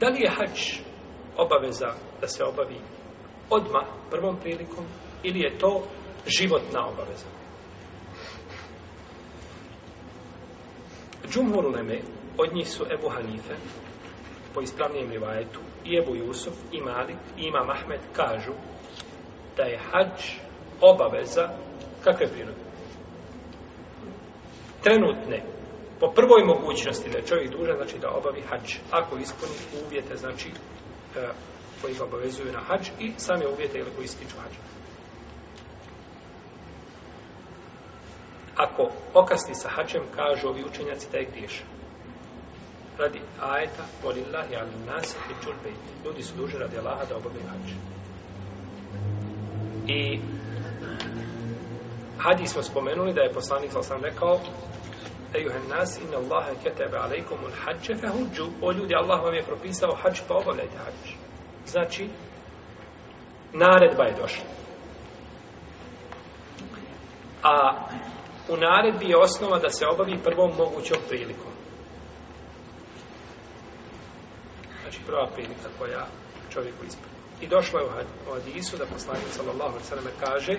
Da li je hač obaveza da se obavi odma prvom prilikom ili je to životna obaveza? Džumhur uleme od njih su Ebu Hanife po ispravnijem rivajetu i Ebu Jusuf i Malik i Imam Ahmed kažu da je hađ obaveza kakve prirode? Trenutne po prvoj mogućnosti da je čovjek dužan, znači da obavi hač, ako ispuni uvjete, znači e, koji ga obavezuju na hač i same uvjete ili koji ističu hač. Ako okasni sa hačem, kažu ovi učenjaci da je griješan. Radi ajeta, volillah, jal nas, hičul bejt. Ljudi su duže radi Allaha da obavi hač. I hadis smo spomenuli da je poslanik sam rekao ejuha nas inna Allaha katabe alejkum al-hajj fehujju o ljudi Allah vam je propisao hadž pa obavljajte hadž znači naredba je došla a u naredbi je osnova da se obavi prvom mogućom prilikom znači prva prilika koja čovjeku ispravlja i došlo je u hadisu da poslanik sallallahu alejhi ve kaže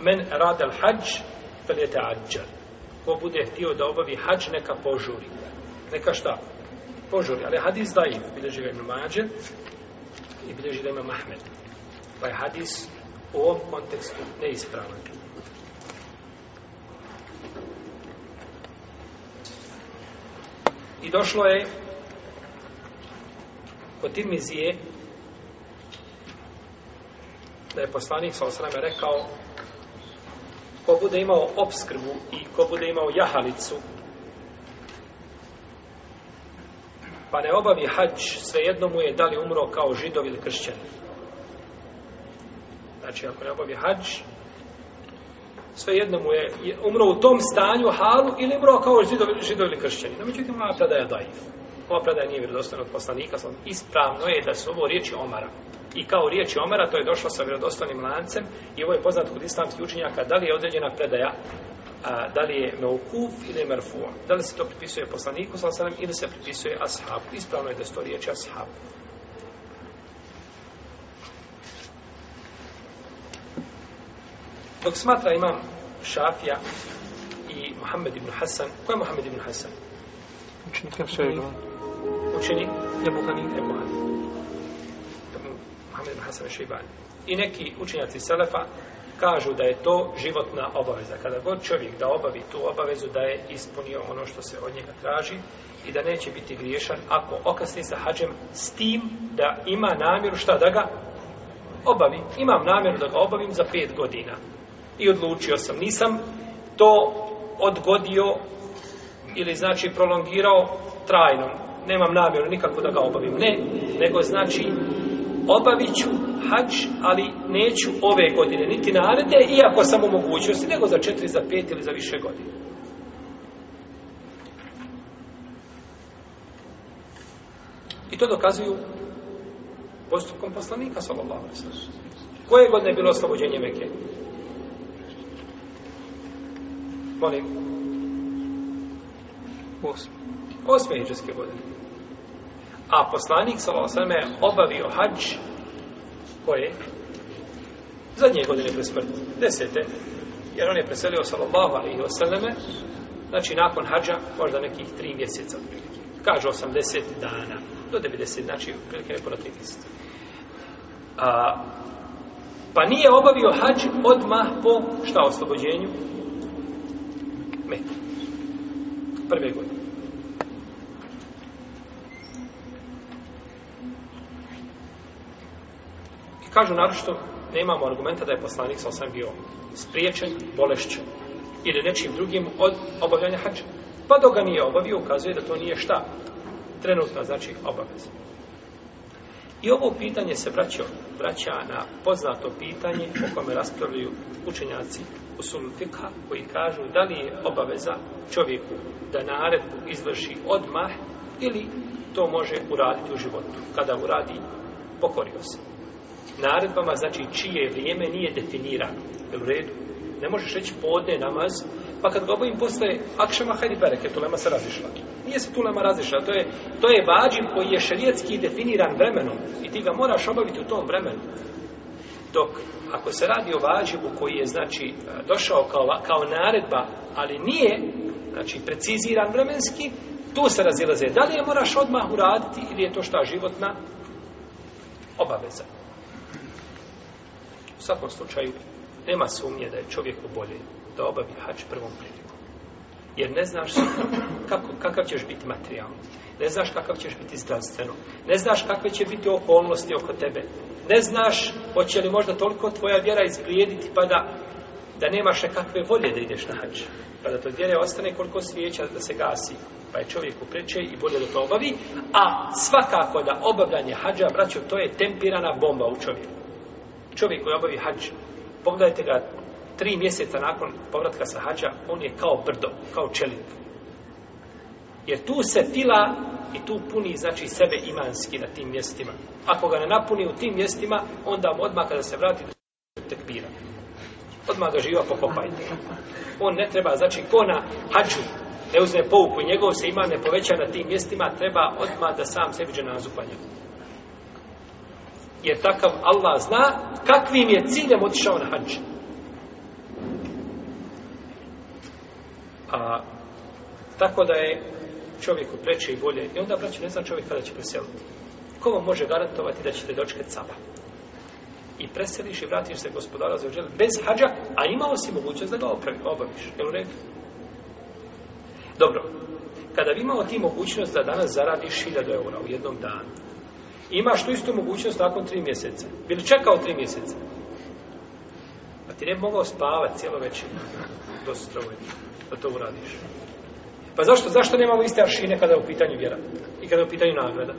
men rada al-hajj fel yata'ajjal ko bude htio da obavi hađ, neka požuri. Neka šta? Požuri. Ali hadis daji, bilježi ga ima Mađe i bilježi ga ima Mahmed. Pa je hadis u ovom kontekstu neispravan. I došlo je kod Tirmizije da je poslanik sa osrame rekao ko bude imao obskrbu i ko bude imao jahalicu, pa ne obavi hađ, svejedno mu je da li umro kao židov ili kršćan. Znači, ako ne obavi hađ, svejedno mu je, je umro u tom stanju, halu, ili umro kao židov, židov ili kršćani. No, međutim, ova predaja je dajiv. Ova predaja nije vjerodostojna od poslanika, sam ispravno je da su ovo riječi Omara. I kao riječi Omara, to je došlo sa vjerodostojnim lancem i ovo je poznat kod islamskih učenjaka, da li je određena predaja a, da li je meukuf ili merfuo. Da li se to pripisuje poslaniku, sallam, ili se pripisuje ashabu. Ispravno je da su to riječi ashabu. Dok smatra imam Šafija i Mohamed ibn Hasan. Ko je Mohamed ibn Hasan? Učenik je še jedan. Učenik? Ebu Hanin. Ebu Mohamed ibn Hasan je še I neki učenjaci Selefa kažu da je to životna obaveza. Kada god čovjek da obavi tu obavezu, da je ispunio ono što se od njega traži i da neće biti griješan ako okasni sa hađem s tim da ima namjeru šta da ga obavi. Imam namjeru da ga obavim za pet godina i odlučio sam. Nisam to odgodio ili znači prolongirao trajno. Nemam namjeru nikako da ga obavim. Ne, nego znači obavit ću hač, ali neću ove godine, niti naredne, iako sam u mogućnosti, nego za četiri, za pet ili za više godine. I to dokazuju postupkom poslanika, sallallahu alaihi sallam. Koje godine je bilo oslobođenje Mekke? Molim. Osme. Osme hijđarske godine. A poslanik sa osame obavio hađ koje zadnje godine pre smrti. Desete. Jer on je preselio sa Allaho ali i osaleme. Znači nakon hađa možda nekih tri mjeseca. Kaže 80 dana. Do 90, znači prilike nekona tri mjeseca. A, pa nije obavio hađ odmah po šta oslobođenju? Mekke. Prve godine. I kažu naročito, nemamo argumenta da je poslanik sa osam bio spriječen, bolešćen ili nečim drugim od obavljanja hađa. Pa dok ga nije obavio, ukazuje da to nije šta. Trenutna znači obaveza. I ovo pitanje se vraća, vraća na poznato pitanje o kome raspravljaju učenjaci u Sulutika koji kažu da li je obaveza čovjeku da naredbu izvrši odmah ili to može uraditi u životu. Kada uradi, pokorio se. Naredbama znači čije vrijeme nije definirano. U redu, ne možeš reći podne namaz, pa kad ga obavim postoje akšama hajdi bereke, tulema se razišla. Nije se tulema razišla, to je, to je vađib koji je šarijetski definiran vremenom i ti ga moraš obaviti u tom vremenu. Dok, ako se radi o vađibu koji je, znači, došao kao, kao naredba, ali nije, znači, preciziran vremenski, tu se razilaze. Da li je moraš odmah uraditi ili je to šta životna obaveza? U svakom slučaju, nema sumnje da je čovjek u boljenju da obavi hač prvom priliku. Jer ne znaš kako, kakav ćeš biti materijalno. Ne znaš kakav ćeš biti zdravstveno. Ne znaš kakve će biti okolnosti oko tebe. Ne znaš hoće li možda toliko tvoja vjera izgrijediti pa da, da nemaš nekakve volje da ideš na hač. Pa da to vjere ostane koliko svijeća da se gasi. Pa je čovjek upreće i bolje da to obavi. A svakako da obavljanje hađa, braćo, to je tempirana bomba u čovjeku. Čovjek koji obavi hađa, pogledajte ga tri mjeseca nakon povratka sa hađa, on je kao brdo, kao čelik. Jer tu se fila i tu puni, znači, sebe imanski na tim mjestima. Ako ga ne napuni u tim mjestima, onda mu odmah kada se vrati, tek bira. Odmah ga živa pokopajte. On ne treba, znači, ko na hađu ne uzme pouku, njegov se ima ne poveća na tim mjestima, treba odmah da sam sebi džena zupanje. Jer takav Allah zna kakvim je ciljem otišao na hađu. A, tako da je čovjeku preče i bolje. I onda, braću, ne znam čovjek kada će preseliti. Ko vam može garantovati da ćete dočekati caba? I preseliš i vratiš se gospodara za uđelje bez hađa, a imao si mogućnost da ga opravi, obaviš. Je u redu? Dobro, kada bi imao ti mogućnost da danas zaradiš 1000 eura u jednom danu, imaš tu istu mogućnost nakon tri mjeseca. Bili čekao tri mjeseca, ti ne bi mogao spavati cijelo večer do strove da to uradiš. Pa zašto, zašto nemamo iste aršine kada je u pitanju vjera i kada je u pitanju nagrada?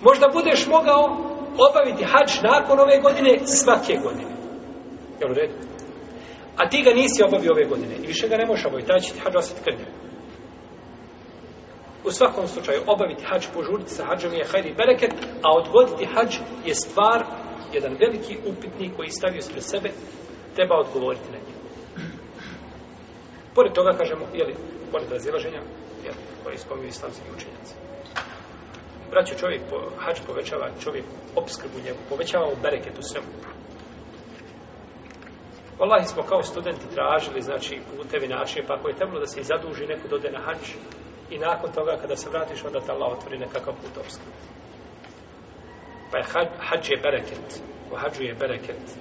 Možda budeš mogao obaviti hač nakon ove godine svake godine. Jel u redu? A ti ga nisi obavio ove godine i više ga ne možeš obaviti, taj će ti hač osjet krnje. U svakom slučaju, obaviti hač, požuriti sa hađom je hajri bereket, a odgoditi hađ je stvar jedan veliki upitnik koji stavio spred sebe, treba odgovoriti na njih. Pored toga, kažemo, jeli, pored razilaženja, jeli, koje ispomio islamski učenjaci. Braćo čovjek, po, hač povećava čovjek obskrbu njegu, povećava mu bereket u svemu. Allah smo kao studenti tražili, znači, putevi načine, pa ako je temno da se i zaduži neko dode na hač, i nakon toga kada se vratiš, onda ta Allah otvori nekakav put obskrbu pa je hađ, hađ je bereket, ko hađu je bereket,